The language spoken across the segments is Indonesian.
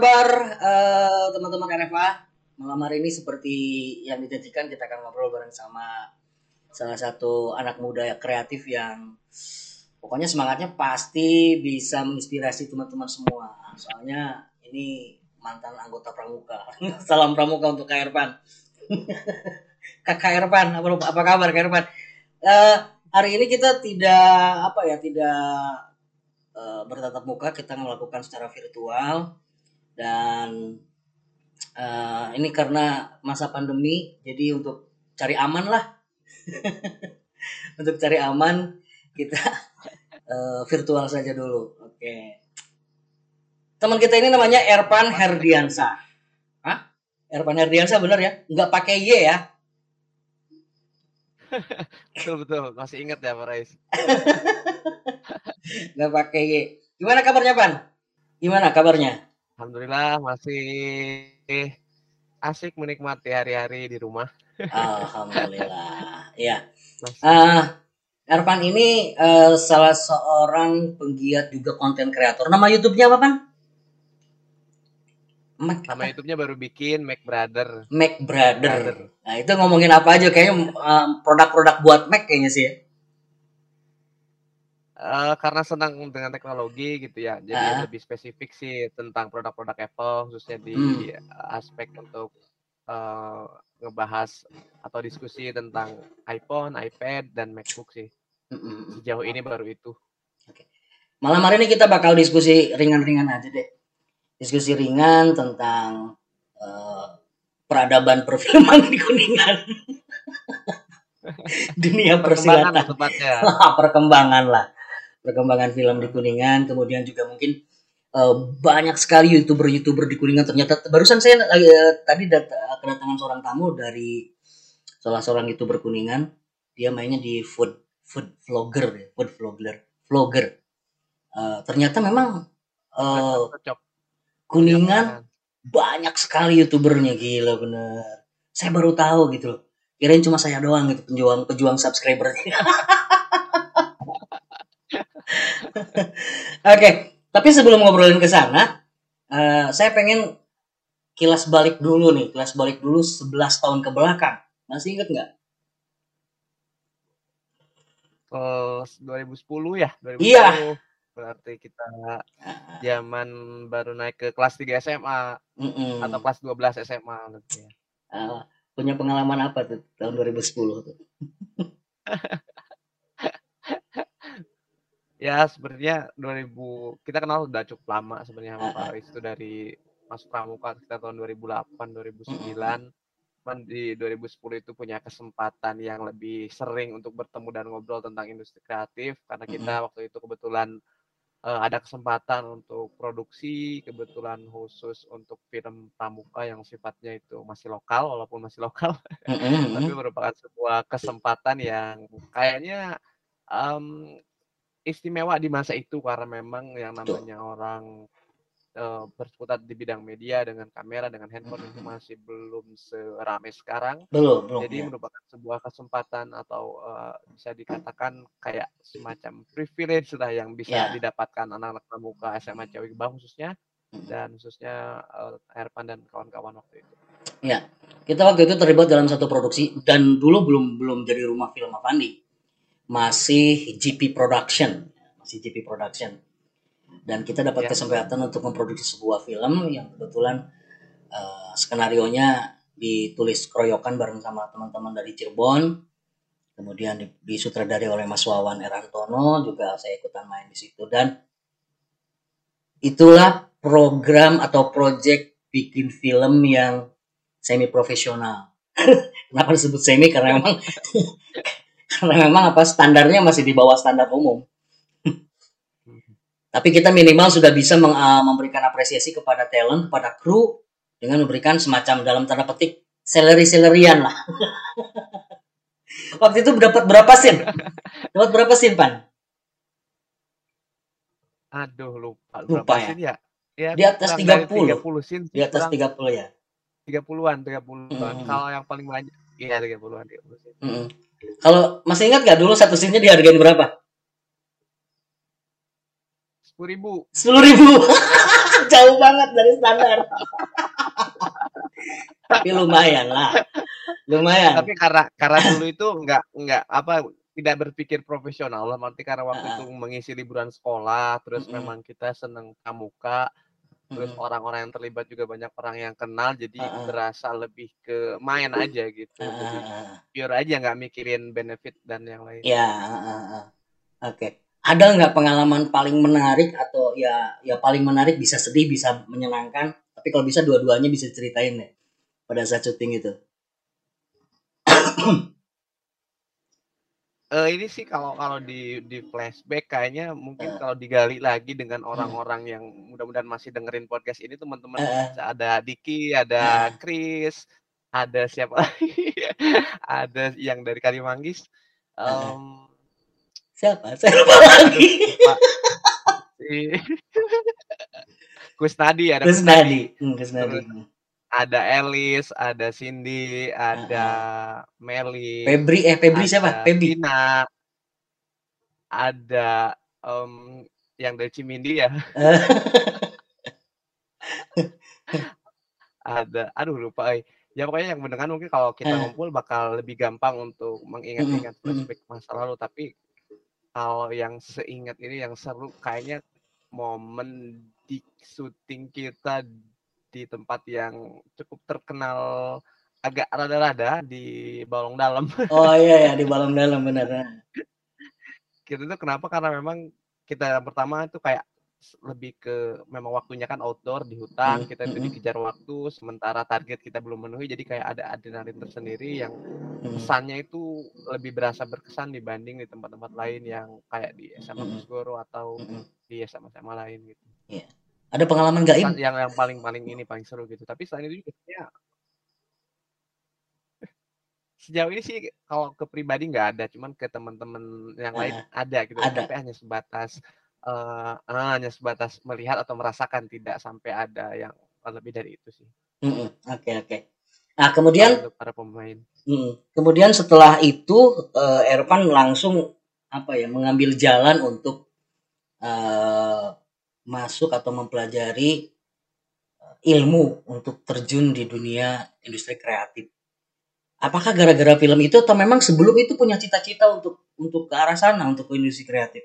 kabar eh, teman-teman RFA? Malam hari ini seperti yang dijanjikan kita akan ngobrol bareng sama salah satu anak muda kreatif yang pokoknya semangatnya pasti bisa menginspirasi teman-teman semua. Soalnya ini mantan anggota pramuka. Salam pramuka untuk Kak Irfan. Kak Irfan, apa, apa kabar Kak Irfan? Eh, hari ini kita tidak apa ya, tidak eh, bertatap muka, kita melakukan secara virtual dan eh, ini karena masa pandemi, jadi untuk cari aman lah, untuk cari aman kita eh, virtual saja dulu. Oke. Teman kita ini namanya Erpan Herdiansa. Hah? Erpan Herdiansa bener ya? Nggak pakai Y ya? Betul betul, masih ingat ya Pak Rais. Nggak pakai Y. Gimana kabarnya Pan? Gimana kabarnya? Alhamdulillah masih asik menikmati hari-hari di rumah. Alhamdulillah. Iya. Masih Eh, Erpan ini eh, salah seorang penggiat juga konten kreator. Nama YouTube-nya apa Pan? Mac, nama YouTube-nya baru bikin Mac Brother. Mac Brother. Brother. Nah itu ngomongin apa aja? Kayaknya eh, produk-produk buat Mac kayaknya sih. ya. Eh, karena senang dengan teknologi gitu ya, jadi Ah. lebih spesifik sih tentang produk-produk Apple khususnya di Hmm. aspek untuk eh, ngebahas atau diskusi tentang iPhone, iPad, dan MacBook sih. Mm-mm. Sejauh ini baru itu. Malam hari ini kita bakal diskusi ringan-ringan aja deh. Diskusi ringan tentang eh, peradaban perfilman di Kuningan. Dunia Perkembangan persilatan. perkembangan lah perkembangan film di kuningan kemudian juga mungkin eh, banyak sekali youtuber-youtuber di kuningan. Ternyata barusan saya eh, tadi dat- kedatangan seorang tamu dari salah seorang youtuber kuningan. Dia mainnya di food food vlogger food vlogger vlogger. Eh, ternyata memang Cocok. kuningan banyak sekali youtubernya gila bener saya baru tahu gitu loh. Kirain cuma saya doang gitu pejuang pejuang subscriber oke tapi sebelum ngobrolin ke sana eh, saya pengen kilas balik dulu nih kilas balik dulu 11 tahun ke belakang masih inget nggak Eh, 2010 ya? 2010. Iya. Berarti kita zaman baru naik ke kelas 3 SMA Mm-mm. atau kelas 12 SMA ya. Eh, punya pengalaman apa tuh tahun 2010 tuh Ya, sebenarnya 2000 kita kenal udah cukup lama sebenarnya sama Pak Aris itu dari masuk pramuka kita tahun 2008, 2009. Cuman di 2010 itu punya kesempatan yang lebih sering untuk bertemu dan ngobrol tentang industri kreatif. Karena kita waktu itu kebetulan eh, ada kesempatan untuk produksi, kebetulan khusus untuk film pramuka yang sifatnya itu masih lokal walaupun masih lokal. Tapi merupakan sebuah kesempatan yang kayaknya em, istimewa di masa itu karena memang yang Betul. namanya orang eh, berseputar di bidang media dengan kamera dengan handphone itu masih belum seramai sekarang belum belum jadi ya. merupakan sebuah kesempatan atau eh, bisa dikatakan kayak semacam privilege lah yang bisa Ya. didapatkan anak-anak pramuka SMA Cawigba khususnya Mm-mm. dan khususnya eh, Erpan dan kawan-kawan waktu itu. Ya, kita waktu itu terlibat dalam satu produksi dan dulu belum belum jadi rumah film Avandi, masih GP Production, masih GP Production. Dan kita dapat Ya. kesempatan untuk memproduksi sebuah film yang kebetulan eh, skenario nya ditulis keroyokan bareng sama teman-teman dari Cirebon. Kemudian di- disutradari oleh Mas Wawan Erantono juga saya ikutan main di situ dan itulah program atau project bikin film yang semi profesional. Kenapa disebut semi? Karena memang karena memang apa standarnya masih di bawah standar umum. Tapi kita minimal sudah bisa meng- uh, memberikan apresiasi kepada talent, kepada kru dengan memberikan semacam dalam tanda petik salary salarian lah. Waktu itu dapat berapa sin? Dapat berapa sin, Pan? Aduh lupa Lupa berapa ya? ya? Ya Di atas kurang dari 30. 30 scene sih, Di atas kurang 30 ya. 30-an, 30-an. Mm. Kalau yang paling banyak iya 30-an, 30 scene. Mm-mm. Kalau masih ingat gak dulu satu sinnya dihargain berapa? Sepuluh ribu. Sepuluh ribu. Jauh banget dari standar. Tapi lumayan lah. Lumayan. Tapi karena karena dulu itu nggak nggak apa tidak berpikir profesional lah arti karena waktu Heeh. itu mengisi liburan sekolah terus Mm-mm. memang kita seneng pramuka terus Mm-mm. orang-orang yang terlibat juga banyak orang yang kenal jadi Heeh. berasa lebih ke main aja gitu jadi heeh. pure aja nggak mikirin benefit dan yang lain Ya, heeh. oke. Ada nggak pengalaman paling menarik atau ya ya paling menarik bisa sedih bisa menyenangkan. Tapi kalau bisa dua-duanya bisa ceritain deh pada saat syuting itu. Eh, ini sih kalau kalau di di flashback kayaknya mungkin Eh. kalau digali lagi dengan orang-orang yang mudah-mudahan masih dengerin podcast ini teman-teman Eh. ada Diki, ada Chris, ada siapa lagi? ada yang dari Kalimanggis. Em, Siapa? Siapa lagi? Pak si Kusnadi ada Gus Nadi. Hmm, Gus Nadi. Terus ada Elis, ada Cindy, ada Meli, Febri eh Febri siapa? Febri. Tina, ada em, yang dari Cimindi ya, ada aduh lupa eh. Ya pokoknya yang mendengar mungkin kalau kita ngumpul bakal lebih gampang untuk mengingat-ingat flashback masa lalu tapi kalau yang seingat ini yang seru kayaknya momen di syuting kita di tempat yang cukup terkenal agak rada-rada di Balong Dalam. Oh iya ya di balon dalam benar. Kita itu kenapa? Karena memang kita yang pertama itu kayak lebih ke memang waktunya kan outdoor di hutan, Hmm, kita itu mm-mm. dikejar waktu, sementara target kita belum memenuhi, jadi kayak ada adrenalin tersendiri yang Hmm. kesannya itu lebih berasa berkesan dibanding di tempat-tempat lain yang kayak di SMA Mm-mm. Kusgoro atau di SMA-SMA lain gitu. Ada pengalaman gaib? yang yang paling paling ini paling seru gitu. Tapi selain itu juga sebenarnya sejauh ini sih kalau ke pribadi nggak ada, cuman ke teman-teman yang lain ada gitu. ada. Tapi hanya sebatas eh eh, hanya sebatas melihat atau merasakan, tidak sampai ada yang lebih dari itu sih. Oke oke. Nah kemudian untuk para pemain. Mm. Kemudian setelah itu eh, Ervan langsung apa ya mengambil jalan untuk eh, masuk atau mempelajari eh, ilmu untuk terjun di dunia industri kreatif. Apakah gara-gara film itu atau memang sebelum itu punya cita-cita untuk untuk ke arah sana untuk ke industri kreatif?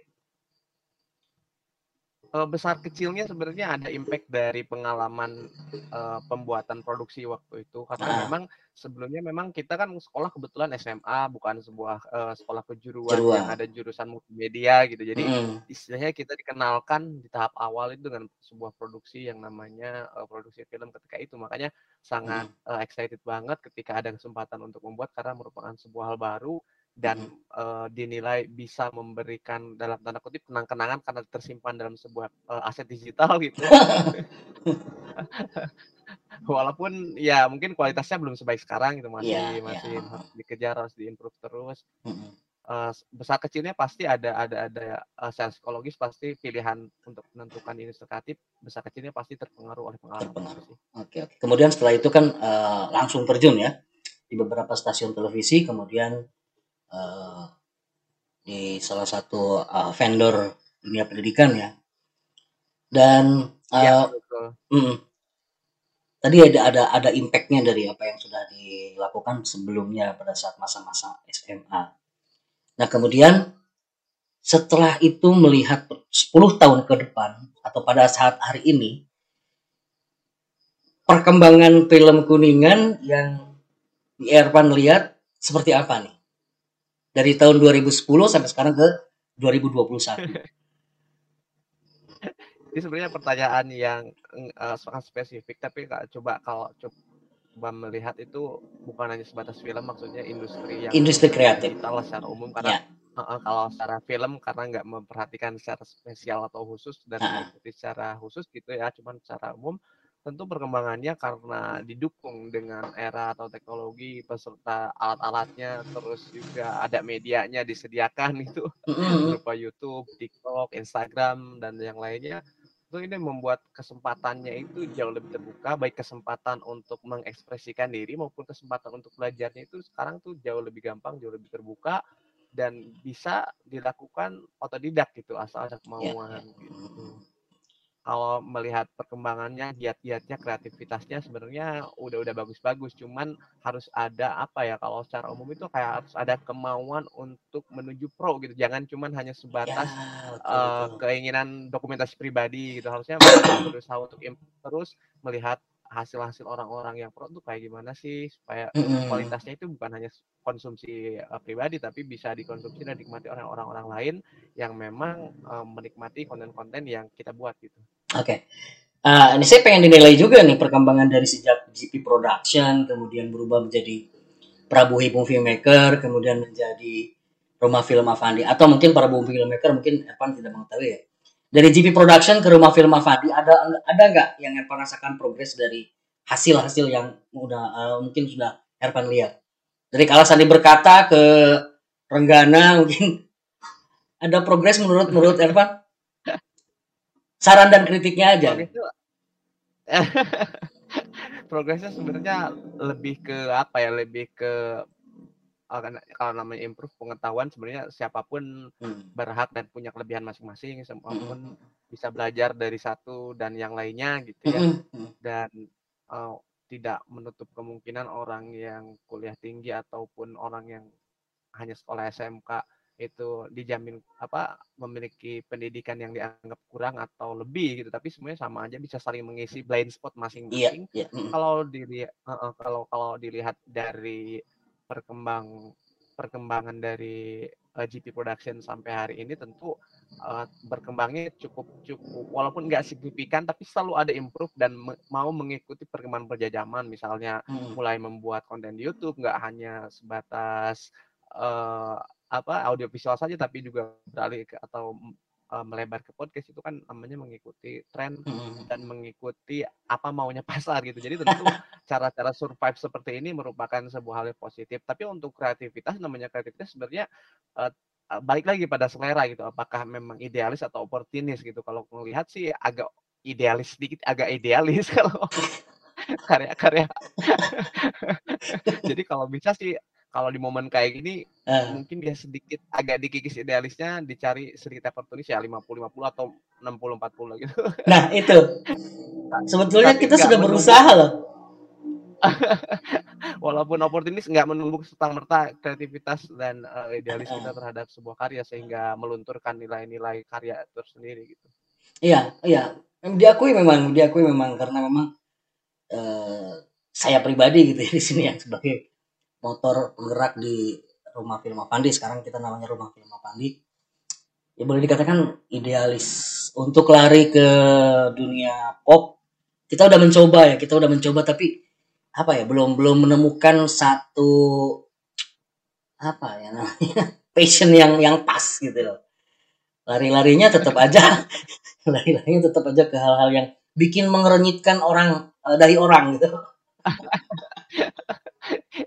Eh, besar kecilnya sebenarnya ada impact dari pengalaman eh, pembuatan produksi waktu itu karena Ah. memang sebelumnya memang kita kan sekolah kebetulan SMA bukan sebuah eh, sekolah kejuruan Kejuruan. yang ada jurusan multimedia gitu jadi Mm. istilahnya kita dikenalkan di tahap awal itu dengan sebuah produksi yang namanya eh, produksi film ketika itu makanya sangat eh, excited banget ketika ada kesempatan untuk membuat karena merupakan sebuah hal baru dan eh, dinilai bisa memberikan dalam tanda kutip kenang-kenangan karena tersimpan dalam sebuah eh, aset digital gitu walaupun ya mungkin kualitasnya belum sebaik sekarang gitu masih Iya, iya. masih harus dikejar harus diimprove terus Mm-mm. eh, besar kecilnya pasti ada ada ada eh, secara psikologis pasti pilihan untuk menentukan industri kreatif besar kecilnya pasti terpengaruh oleh pengalaman Terpengaruh. itu sih. Oke oke. Kemudian setelah itu kan eh, langsung terjun ya di beberapa stasiun televisi, kemudian eh, di salah satu eh, vendor dunia pendidikan ya. Dan Iya, eh, betul. mm, tadi ada ada ada impactnya dari apa yang sudah dilakukan sebelumnya pada saat masa-masa SMA. Nah kemudian setelah itu melihat 10 tahun ke depan atau pada saat hari ini perkembangan film Kuningan yang di Ervan lihat seperti apa nih? Dari tahun 2010 sampai sekarang ke 2021. Ini sebenarnya pertanyaan yang eh, sangat spesifik, tapi Kak, coba kalau coba melihat itu bukan hanya sebatas film, maksudnya industri yang Industri kreatif. digital secara umum karena Ya. eh, eh, kalau secara film karena nggak memperhatikan secara spesial atau khusus dan mengikuti secara khusus gitu ya, cuman secara umum tentu perkembangannya karena didukung dengan era atau teknologi beserta alat-alatnya, terus juga ada medianya disediakan itu berupa YouTube, TikTok, Instagram dan yang lainnya itu ini membuat kesempatannya itu jauh lebih terbuka baik kesempatan untuk mengekspresikan diri maupun kesempatan untuk belajarnya itu sekarang tuh jauh lebih gampang jauh lebih terbuka dan bisa dilakukan otodidak gitu asal ada Ya, kemauan ya. gitu. Kalau melihat perkembangannya, giat-giatnya, kreativitasnya sebenarnya udah-udah bagus-bagus. Cuman harus ada apa ya? Kalau secara umum itu kayak harus ada kemauan untuk menuju pro gitu. Jangan cuman hanya sebatas Ya, betul, uh, betul. keinginan dokumentasi pribadi gitu. Harusnya berusaha untuk terus melihat hasil-hasil orang-orang yang pro tuh kayak gimana sih supaya kualitasnya itu bukan hanya konsumsi uh, pribadi tapi bisa dikonsumsi dan dinikmati oleh orang-orang lain yang memang uh, menikmati konten-konten yang kita buat gitu. Oke. Uh, ini saya pengen dinilai juga nih perkembangan dari sejak GP Production, kemudian berubah menjadi Prabu Hipung Filmmaker, kemudian menjadi Rumah Film Avandi, atau mungkin Prabu Filmmaker mungkin Evan tidak mengetahui ya. Dari GP Production ke Rumah Film Avandi, ada ada nggak yang Evan rasakan progres dari hasil-hasil yang udah uh, mungkin sudah Evan lihat? Dari Kala Sandi berkata ke Renggana mungkin ada progres menurut menurut Evan? saran dan kritiknya aja. Progresnya sebenarnya lebih ke apa ya? Lebih ke kalau namanya improve pengetahuan sebenarnya siapa pun hmm. berhak dan punya kelebihan masing-masing, siapa pun hmm. bisa belajar dari satu dan yang lainnya gitu ya. Hmm. Dan uh, tidak menutup kemungkinan orang yang kuliah tinggi ataupun orang yang hanya sekolah SMK itu dijamin apa memiliki pendidikan yang dianggap kurang atau lebih gitu tapi semuanya sama aja bisa saling mengisi blind spot masing-masing yeah, yeah. kalau dilihat uh, kalau kalau dilihat dari perkembang perkembangan dari uh, GP Production sampai hari ini tentu uh, berkembangnya cukup cukup walaupun nggak signifikan tapi selalu ada improve dan me mau mengikuti perkembangan berjajaman misalnya hmm. mulai membuat konten di YouTube nggak hanya sebatas uh, apa audiovisual saja tapi juga beralih ke atau uh, melebar ke podcast itu kan namanya mengikuti tren hmm. dan mengikuti apa maunya pasar gitu. Jadi tentu cara-cara survive seperti ini merupakan sebuah hal yang positif. Tapi untuk kreativitas namanya kreativitas sebenarnya uh, balik lagi pada selera gitu. Apakah memang idealis atau oportunis gitu. Kalau melihat sih agak idealis sedikit, agak idealis kalau karya-karya. Jadi kalau bisa sih kalau di momen kayak gini uh. mungkin dia sedikit agak dikikis idealisnya dicari sedikit oportunis ya 50 50 atau 60 40 gitu. Nah, itu. Sebetulnya Tapi kita sudah berusaha loh. Walaupun oportunis nggak menunggu serta merta kreativitas dan uh, idealis kita terhadap sebuah karya sehingga melunturkan nilai-nilai karya itu sendiri gitu. Iya, iya. Diakui memang, diakui memang karena memang uh, saya pribadi gitu ya di sini ya sebagai motor penggerak di rumah film Avandi sekarang kita namanya rumah film Avandi ya boleh dikatakan idealis untuk lari ke dunia pop. Kita udah mencoba ya kita udah mencoba tapi apa ya belum belum menemukan satu apa ya namanya passion yang yang pas gitu loh. Lari-larinya tetap aja lari-larinya tetap aja ke hal-hal yang bikin mengerenyitkan orang uh, dari orang gitu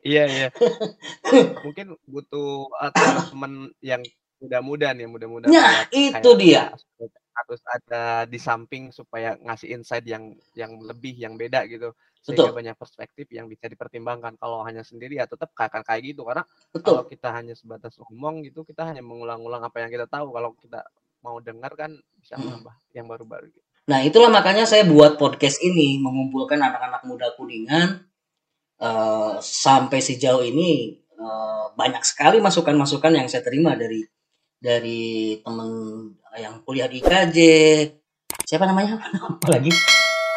Iya iya. Mungkin butuh uh, teman yang muda-muda nih, muda-muda Nah, itu dia. Harus ada di samping supaya ngasih insight yang yang lebih, yang beda gitu. Sehingga Betul. banyak perspektif yang bisa dipertimbangkan. Kalau hanya sendiri ya tetap kayak kayak gitu karena Betul. kalau kita hanya sebatas ngomong gitu, kita hanya mengulang-ulang apa yang kita tahu. Kalau kita mau dengar kan bisa menambah yang baru-baru gitu. Nah, itulah makanya saya buat podcast ini mengumpulkan anak-anak muda Kuningan uh, sampai sejauh ini uh, banyak sekali masukan-masukan yang saya terima dari dari teman yang kuliah di IKJ siapa namanya? Apalagi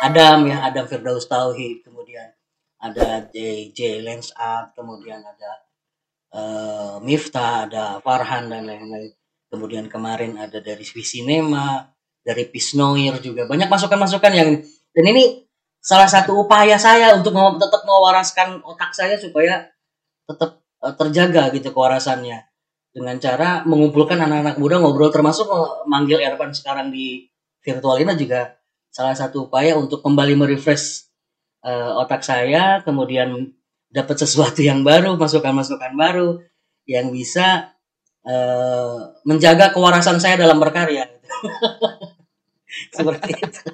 Adam ya Adam Firdaus Tauhid kemudian ada J J Lens Art kemudian ada uh, Miftah ada Farhan dan lain-lain. Kemudian kemarin ada dari Visinema dari Pisnoir juga. Banyak masukan-masukan yang dan ini salah satu upaya saya untuk tetap mewaraskan otak saya supaya tetap uh, terjaga gitu kewarasannya. Dengan cara mengumpulkan anak-anak muda ngobrol termasuk manggil Ervan sekarang di virtual ini juga salah satu upaya untuk kembali merefresh uh, otak saya kemudian dapat sesuatu yang baru masukan-masukan baru yang bisa uh, menjaga kewarasan saya dalam berkarya. Seperti itu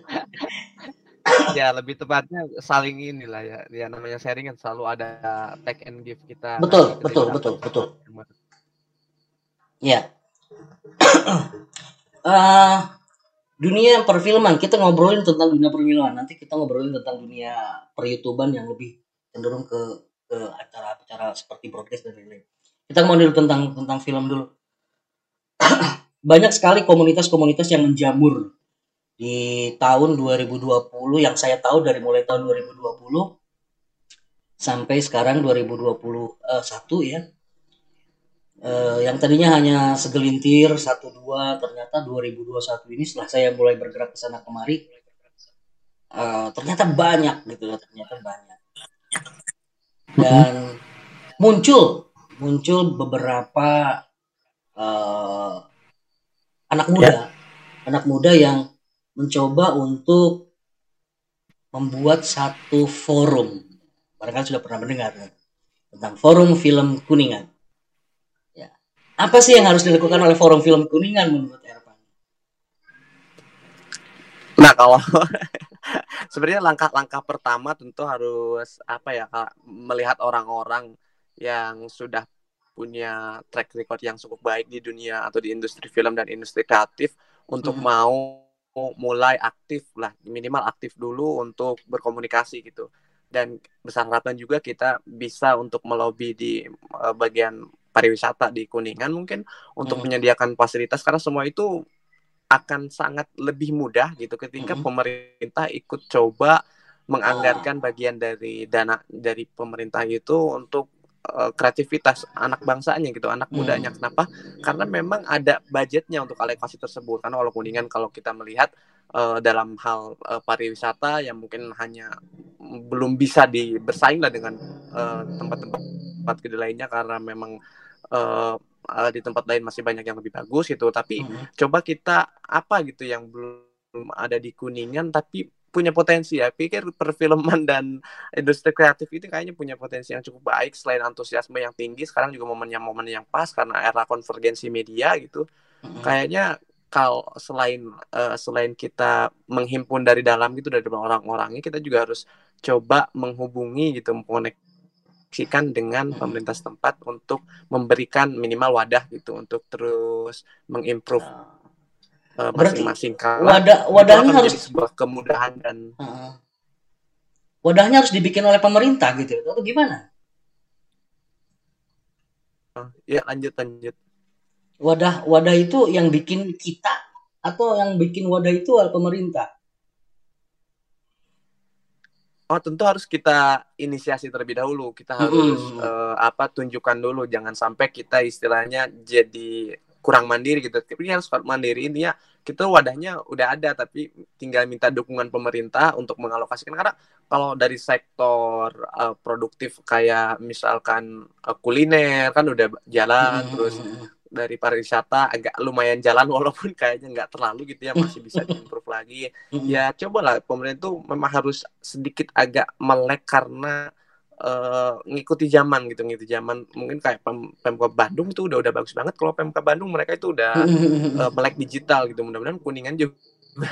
ya lebih tepatnya saling inilah ya ya namanya sharing kan selalu ada take and give kita betul betul betul betul. ya. Uh, dunia perfilman kita ngobrolin tentang dunia perfilman. Nanti kita ngobrolin tentang dunia peryoutuban yang lebih cenderung ke ke acara-acara seperti broadcast dan lain-lain. Kita mau dulu tentang tentang film dulu. Banyak sekali komunitas-komunitas yang menjamur di tahun 2020 yang saya tahu dari mulai tahun 2020 sampai sekarang 2021 ya. Uh, yang tadinya hanya segelintir satu dua ternyata 2021 ini setelah saya mulai bergerak ke sana kemari uh, ternyata banyak gitu ya ternyata banyak. Dan muncul muncul beberapa uh, anak muda. Ya. anak muda yang mencoba untuk membuat satu forum barangkali sudah pernah mendengar tentang forum film kuningan apa sih yang harus dilakukan oleh forum film Kuningan menurut Ervan? Nah kalau sebenarnya langkah-langkah pertama tentu harus apa ya kak, melihat orang-orang yang sudah punya track record yang cukup baik di dunia atau di industri film dan industri kreatif untuk hmm. mau mulai aktif lah minimal aktif dulu untuk berkomunikasi gitu dan besar harapan juga kita bisa untuk melobi di uh, bagian pariwisata di Kuningan mungkin untuk hmm. menyediakan fasilitas karena semua itu akan sangat lebih mudah gitu ketika hmm. pemerintah ikut coba menganggarkan bagian dari dana dari pemerintah itu untuk uh, kreativitas anak bangsanya gitu anak mudanya hmm. kenapa karena memang ada budgetnya untuk alokasi tersebut karena kalau kuningan kalau kita melihat uh, dalam hal uh, pariwisata yang mungkin hanya belum bisa di bersaing lah dengan tempat-tempat uh, tempat lainnya karena memang uh, uh, di tempat lain masih banyak yang lebih bagus gitu tapi hmm. coba kita apa gitu yang belum ada di kuningan tapi punya potensi ya. Pikir perfilman dan industri kreatif itu kayaknya punya potensi yang cukup baik. Selain antusiasme yang tinggi sekarang juga momennya momen yang pas karena era konvergensi media gitu. Hmm. kayaknya kalau selain uh, selain kita menghimpun dari dalam gitu dari orang-orangnya kita juga harus coba menghubungi gitu mengkonek dengan pemerintah setempat untuk memberikan minimal wadah gitu untuk terus mengimprove uh, masing-masing wadah wadahnya harus sebuah kemudahan dan uh, wadahnya harus dibikin oleh pemerintah gitu atau gimana? Uh, ya lanjut lanjut. Wadah wadah itu yang bikin kita atau yang bikin wadah itu adalah pemerintah? Oh tentu harus kita inisiasi terlebih dahulu. Kita harus mm. uh, apa tunjukkan dulu. Jangan sampai kita istilahnya jadi kurang mandiri gitu. Tapi harus mandiri ini ya. Kita wadahnya udah ada tapi tinggal minta dukungan pemerintah untuk mengalokasikan karena kalau dari sektor uh, produktif kayak misalkan uh, kuliner kan udah jalan mm. terus dari pariwisata agak lumayan jalan walaupun kayaknya nggak terlalu gitu ya masih bisa diimprove lagi ya cobalah pemerintah tuh memang harus sedikit agak melek karena uh, ngikuti zaman gitu ngikuti zaman mungkin kayak pem pemkot Bandung itu udah udah bagus banget. Kalau pemkot Bandung mereka itu udah uh, melek digital gitu. Mudah-mudahan kuningan juga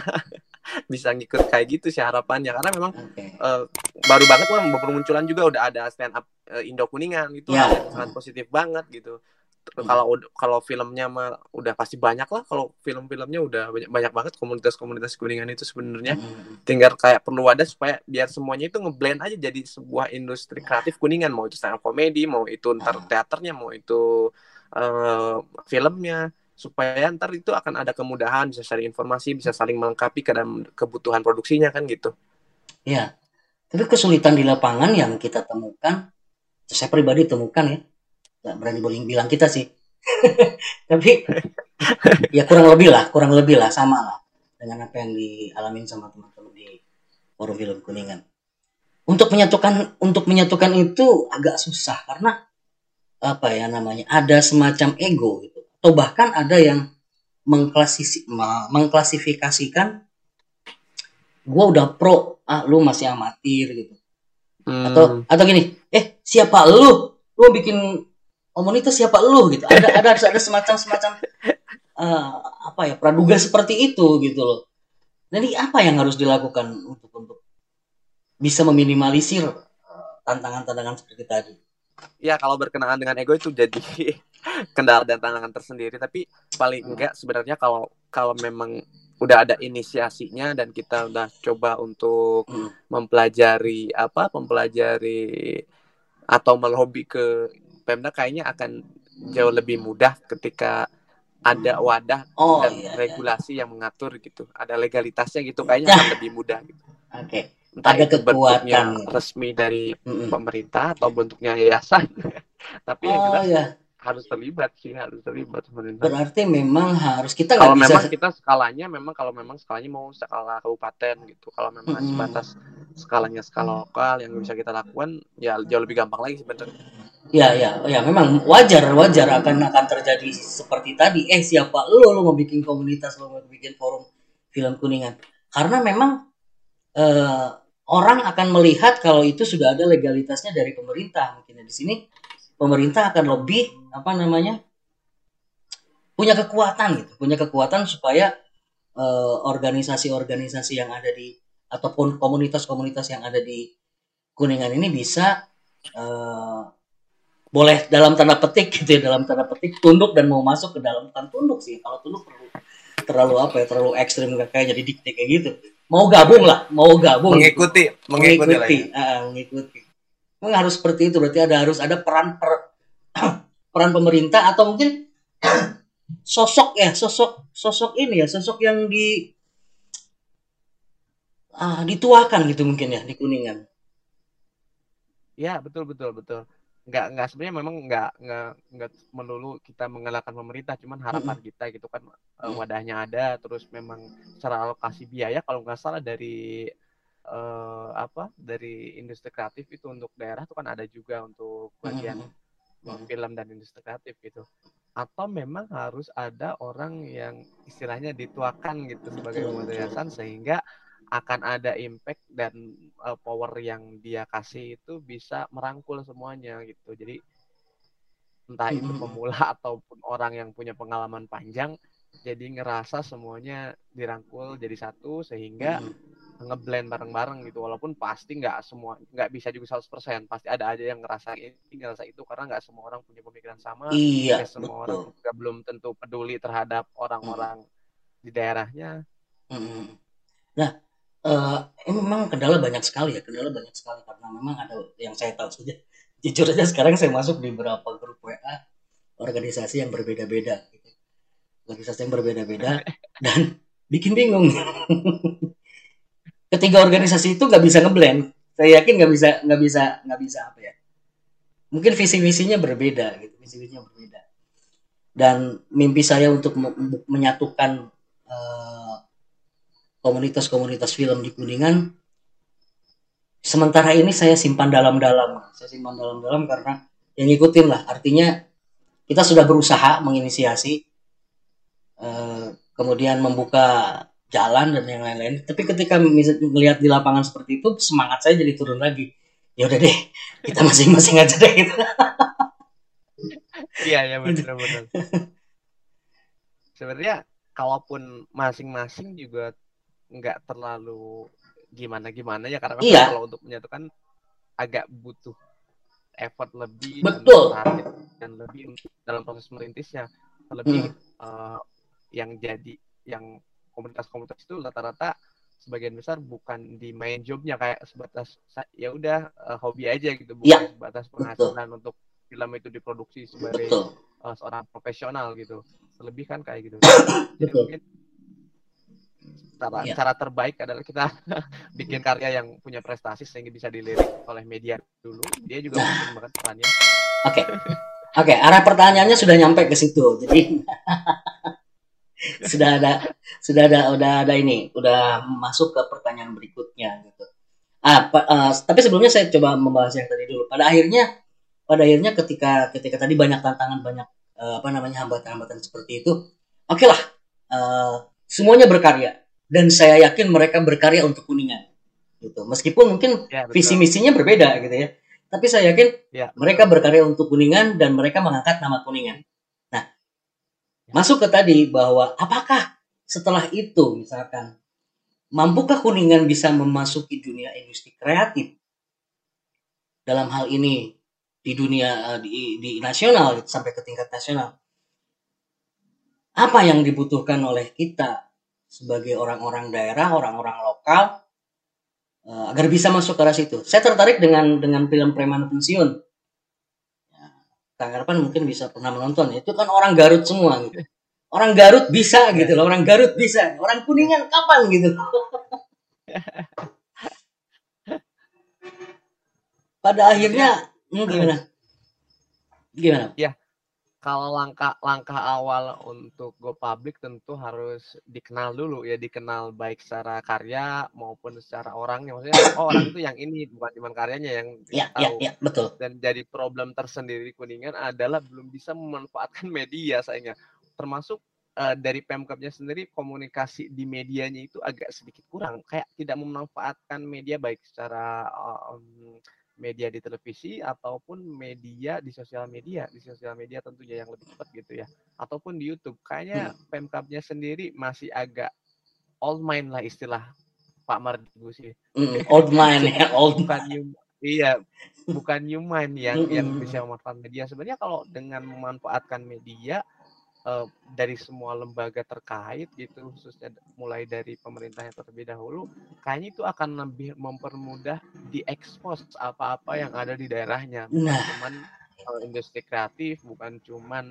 bisa ngikut kayak gitu sih harapannya. Karena memang okay. uh, baru banget kan bermunculan juga udah ada stand up uh, Indo Kuningan itu yeah. sangat positif banget gitu Hmm. kalau kalau filmnya mah udah pasti banyak lah kalau film-filmnya udah banyak banyak banget komunitas-komunitas kuningan itu sebenarnya hmm. tinggal kayak perlu ada supaya biar semuanya itu ngeblend aja jadi sebuah industri kreatif kuningan mau itu stand up komedi mau itu ntar hmm. teaternya mau itu uh, filmnya supaya ntar itu akan ada kemudahan bisa saling informasi bisa saling melengkapi ke dalam kebutuhan produksinya kan gitu ya tapi kesulitan di lapangan yang kita temukan saya pribadi temukan ya nggak berani boleh bilang kita sih. Tapi ya kurang lebih lah kurang lebih lah sama lah dengan apa yang dialamin sama teman-teman di forum film kuningan. Untuk menyatukan untuk menyatukan itu agak susah karena apa ya namanya ada semacam ego gitu. Atau bahkan ada yang mengklasisi, mengklasifikasikan gue udah pro ah lu masih amatir gitu. Hmm. atau atau gini eh siapa lu? Lu bikin komunitas siapa lu? gitu. Ada ada ada semacam semacam uh, apa ya praduga seperti itu gitu loh. Jadi apa yang harus dilakukan untuk untuk bisa meminimalisir eh, tantangan-tantangan seperti tadi? Ya kalau berkenaan dengan ego itu jadi kendala dan tantangan tersendiri. Tapi paling enggak sebenarnya kalau kalau memang udah ada inisiasinya dan kita udah coba untuk Hmm. mempelajari apa mempelajari atau melobi ke Pemda kayaknya akan jauh lebih mudah ketika ada wadah Oh dan iya. iya. regulasi yang mengatur gitu ada legalitasnya gitu kayaknya akan lebih mudah gitu Oke. entah Ada itu bentuknya kekuatan. resmi dari Mm-mm. pemerintah atau bentuknya yayasan tapi yang Oh jelas ya. harus terlibat sih harus terlibat pemerintah Berarti memang harus kita kalau bisa. memang kita skalanya memang kalau memang skalanya mau skala kabupaten gitu kalau memang Mm-mm. sebatas skalanya skala lokal yang bisa kita lakukan ya jauh lebih gampang lagi sebenarnya Ya ya ya memang wajar wajar akan akan terjadi seperti tadi. Eh siapa lo lo mau bikin komunitas lo mau bikin forum film kuningan? Karena memang eh, orang akan melihat kalau itu sudah ada legalitasnya dari pemerintah. Mungkin di sini pemerintah akan lebih apa namanya punya kekuatan gitu, punya kekuatan supaya eh, organisasi-organisasi yang ada di ataupun komunitas-komunitas yang ada di kuningan ini bisa eh, boleh dalam tanda petik gitu ya dalam tanda petik tunduk dan mau masuk ke dalam bukan tunduk sih. Kalau tunduk terlalu terlalu apa ya terlalu ekstrim kayak jadi dikte kayak gitu. Mau gabung lah mau gabung. Mengikuti mengikuti, lah mengikuti mengikuti. Memang harus seperti itu berarti ada harus ada peran per- peran pemerintah atau mungkin sosok ya sosok sosok ini ya sosok yang di ah, dituakan gitu mungkin ya di kuningan. Ya betul betul betul nggak nggak sebenarnya memang nggak nggak nggak melulu kita mengalahkan pemerintah cuman harapan kita gitu kan eh, wadahnya ada terus memang secara alokasi biaya kalau nggak salah dari eh, apa dari industri kreatif itu untuk daerah itu kan ada juga untuk bagian Mm. film dan industri kreatif gitu. Atau memang harus ada orang yang istilahnya dituakan gitu sebagai yayasan sehingga akan ada impact dan uh, power yang dia kasih itu bisa merangkul semuanya gitu. Jadi entah itu pemula ataupun orang yang punya pengalaman panjang jadi ngerasa semuanya dirangkul jadi satu sehingga Mm. ngeblend bareng-bareng gitu. Walaupun pasti nggak semua nggak bisa juga 100% pasti ada aja yang ngerasa ini ngerasa itu karena nggak semua orang punya pemikiran sama iya semua orang betul. juga belum tentu peduli terhadap orang-orang di daerahnya. Mm. nah eh, ini memang kendala banyak sekali ya kendala banyak sekali. Karena memang ada yang saya tahu saja. Jujur aja sekarang saya masuk di beberapa grup WA organisasi yang berbeda-beda gitu. organisasi yang berbeda-beda dan bikin bingung. Ketiga organisasi itu nggak bisa ngeblend. Saya yakin nggak bisa nggak bisa nggak bisa apa ya. Mungkin visi misinya berbeda gitu visi misinya berbeda. Dan mimpi saya untuk me- menyatukan eh, komunitas-komunitas film di Kuningan. Sementara ini saya simpan dalam-dalam. Saya simpan dalam-dalam karena yang ngikutin lah. Artinya kita sudah berusaha menginisiasi eh, kemudian membuka jalan dan yang lain-lain. Tapi ketika melihat di lapangan seperti itu semangat saya jadi turun lagi. Ya udah deh kita masing-masing aja deh gitu. Iya ya benar benar. Sebenarnya kalaupun masing-masing juga nggak terlalu gimana gimana ya karena kan Iya. kalau untuk menyatukan agak butuh effort lebih Betul. target dan lebih dalam proses merintisnya. Lebih eh, yang jadi yang komunitas-komunitas itu rata-rata sebagian besar bukan di main jobnya kayak sebatas ya udah eh, hobi aja gitu bukan Iya, sebatas penghasilan untuk film itu diproduksi sebagai betul. eh, seorang profesional gitu. Lebih kan kayak gitu. Jadi betul. mungkin cara Iya. cara terbaik adalah kita bikin karya yang punya prestasi sehingga bisa dilirik oleh media dulu dia juga Nah. mungkin banget perannya Oke. Oke, arah pertanyaannya sudah nyampe ke situ. Jadi sudah ada sudah ada udah ada ini, udah masuk ke pertanyaan berikutnya gitu. Ah, pa- eh, tapi sebelumnya saya coba membahas yang tadi dulu. Pada akhirnya pada akhirnya ketika ketika tadi banyak tantangan, banyak eh, apa namanya hambatan-hambatan seperti itu. Oke lah. eh, semuanya berkarya dan saya yakin mereka berkarya untuk kuningan. Gitu. Meskipun mungkin ya betul. visi misinya berbeda gitu ya. Tapi saya yakin ya mereka berkarya untuk Kuningan dan mereka mengangkat nama Kuningan. Nah, masuk ke tadi bahwa apakah setelah itu misalkan mampukah Kuningan bisa memasuki dunia industri kreatif dalam hal ini di dunia eh, di, di nasional sampai ke tingkat nasional? Apa yang dibutuhkan oleh kita sebagai orang-orang daerah, orang-orang lokal uh, agar bisa masuk ke arah situ. Saya tertarik dengan dengan film Preman Pensiun. Ya, mungkin bisa pernah menonton. Itu kan orang Garut semua gitu. Orang Garut bisa gitu loh, orang Garut bisa. Orang Kuningan kapan gitu. Pada akhirnya hmm, gimana? Gimana? Ya, kalau langkah langkah awal untuk go public tentu harus dikenal dulu ya dikenal baik secara karya maupun secara orangnya. Maksudnya oh orang itu yang ini bukan cuma karyanya yang ya, ya, ya, betul. Dan jadi problem tersendiri kuningan adalah belum bisa memanfaatkan media sayangnya. Termasuk uh, dari pemkapnya sendiri komunikasi di medianya itu agak sedikit kurang. Kayak tidak memanfaatkan media baik secara um, media di televisi ataupun media di sosial media di sosial media tentunya yang lebih cepat gitu ya ataupun di YouTube. Kayaknya hmm. pemkapnya sendiri masih agak old mind lah istilah Pak Mardigu sih. Mm, old mind ya old bukan new, iya bukan new mind yang mm, yang bisa memanfaatkan media. Sebenarnya kalau dengan memanfaatkan media uh, dari semua lembaga terkait gitu khususnya mulai dari pemerintah yang terlebih dahulu kayaknya itu akan lebih mempermudah diekspos apa-apa yang ada di daerahnya bukan nah. cuman uh, industri kreatif bukan cuman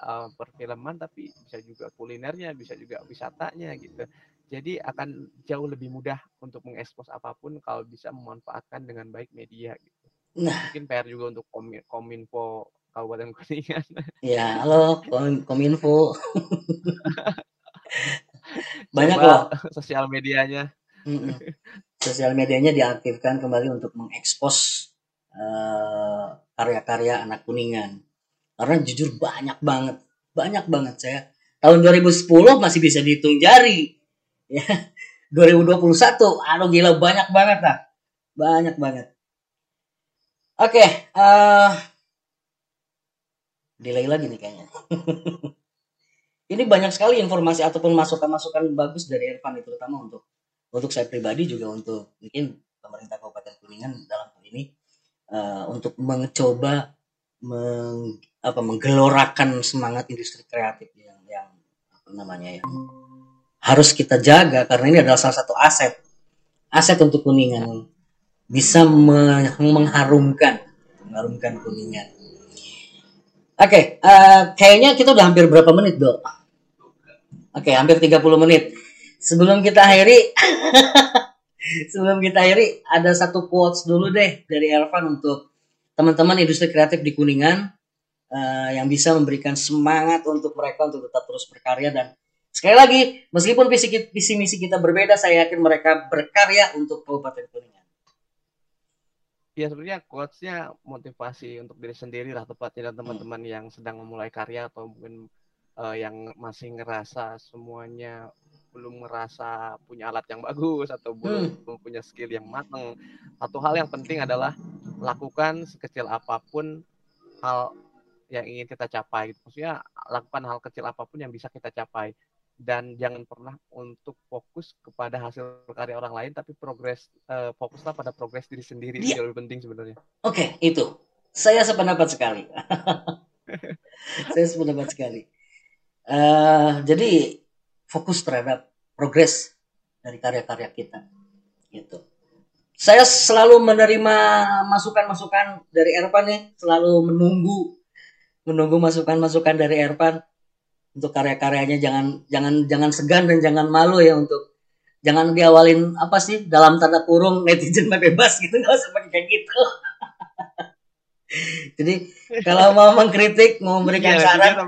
uh, perfilman tapi bisa juga kulinernya bisa juga wisatanya gitu jadi akan jauh lebih mudah untuk mengekspos apa pun kalau bisa memanfaatkan dengan baik media gitu. Nah. Mungkin PR juga untuk Kominfo Kabupaten Kuningan. Ya, halo Kominfo. Banyak loh sosial medianya. Sosial medianya diaktifkan kembali untuk mengekspos uh, karya-karya anak Kuningan. Karena jujur banyak banget, banyak banget saya. Tahun 2010 masih bisa dihitung jari. Ya. 2021, aduh gila banyak banget lah. Banyak banget. Oke, okay, uh, eh, delay lagi nih kayaknya. ini banyak sekali informasi ataupun masukan-masukan bagus dari Irfan itu terutama untuk untuk saya pribadi juga untuk mungkin pemerintah Kabupaten Kuningan dalam hal ini uh, untuk mencoba meng, apa menggelorakan semangat industri kreatif yang yang apa namanya ya harus kita jaga karena ini adalah salah satu aset aset untuk Kuningan bisa mengharumkan mengharumkan Kuningan Oke, okay, uh, eh, kayaknya kita udah hampir berapa menit, Dok? Oke, okay, hampir 30 menit. Sebelum kita akhiri sebelum kita akhiri ada satu quotes dulu deh dari Elvan untuk teman-teman industri kreatif di Kuningan uh, yang bisa memberikan semangat untuk mereka untuk tetap terus berkarya dan sekali lagi meskipun visi, visi misi kita berbeda saya yakin mereka berkarya untuk Kabupaten Kuningan ya sebenarnya quotesnya motivasi untuk diri sendiri lah tepatnya dan hmm. teman-teman yang sedang memulai karya atau mungkin uh, yang masih ngerasa semuanya belum merasa punya alat yang bagus atau belum, hmm. punya skill yang matang. Satu hal yang penting adalah lakukan sekecil apa pun hal yang ingin kita capai. Maksudnya lakukan hal kecil apa pun yang bisa kita capai dan jangan pernah untuk fokus kepada hasil karya orang lain tapi progres uh, fokuslah pada progres diri sendiri yeah. itu lebih penting sebenarnya. Oke, okay, itu. Saya sependapat sekali. saya sependapat sekali. Uh, jadi fokus terhadap progres dari karya-karya kita. Gitu. Saya selalu menerima masukan-masukan dari Erpan nih, selalu menunggu menunggu masukan-masukan dari Erpan untuk karya-karyanya jangan jangan jangan segan dan jangan malu ya untuk jangan diawalin apa sih dalam tanda kurung netizen bebas gitu nggak usah pakai kayak gitu. Jadi kalau mau mengkritik mau memberikan iya, saran.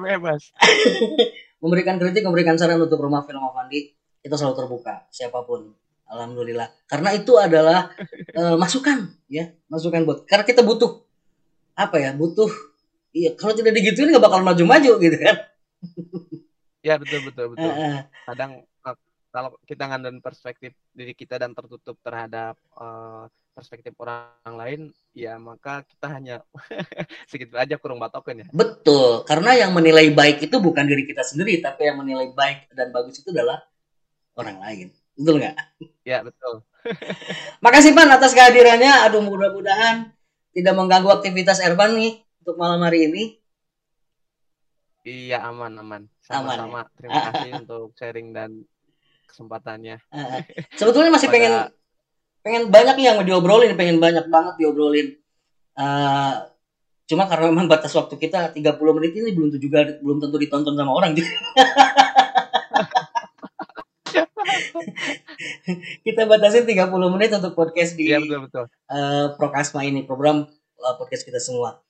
memberikan kritik memberikan saran untuk rumah film Avandi kita selalu terbuka siapa pun. Alhamdulillah. Karena itu adalah uh, masukan ya. Masukan buat karena kita butuh apa ya butuh iya kalau tidak digituin nggak bakal maju-maju gitu kan Ya betul betul betul. Kadang eh, kalau kita ngandelin perspektif diri kita dan tertutup terhadap uh, perspektif orang lain, ya maka kita hanya sedikit aja kurang batokan ya. Betul, karena yang menilai baik itu bukan diri kita sendiri, tapi yang menilai baik dan bagus itu adalah orang lain. Betul nggak? Ya betul. Makasih Pan atas kehadirannya. Aduh mudah-mudahan tidak mengganggu aktivitas Ervan nih untuk malam hari ini. Iya aman aman. Sama-sama. Ya? Terima kasih untuk sharing dan kesempatannya. Uh, sebetulnya masih Pada- pengen pengen banyak yang mau diobrolin, pengen banyak banget diobrolin. Uh, cuma karena memang batas waktu kita 30 menit ini belum tentu juga belum tentu ditonton sama orang juga. kita batasin 30 menit untuk podcast di Iya betul betul. eh, Prokasma ini program eh, podcast kita semua.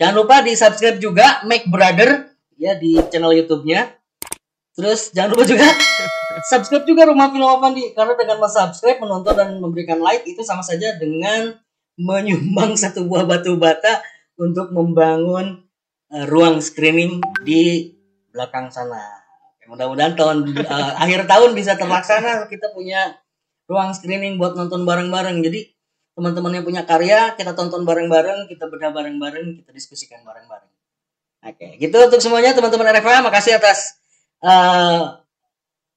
Jangan lupa di subscribe juga Make Brother ya di channel YouTube-nya. Terus jangan lupa juga subscribe juga Rumah Film Avandi karena dengan subscribe, menonton dan memberikan like itu sama saja dengan menyumbang satu buah batu bata untuk membangun eh, ruang screening di belakang sana. Oke, Mudah-mudahan tahun eh, akhir tahun bisa terlaksana kita punya ruang screening buat nonton bareng-bareng. Jadi teman-teman yang punya karya kita tonton bareng-bareng, kita bedah bareng-bareng, kita diskusikan bareng-bareng. Oke, gitu untuk semuanya teman-teman RFA, makasih atas eh,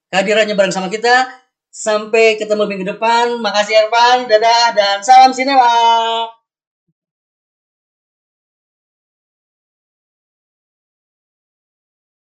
kehadirannya bareng sama kita. Sampai ketemu minggu depan. Makasih Ervan, dadah dan salam sinema.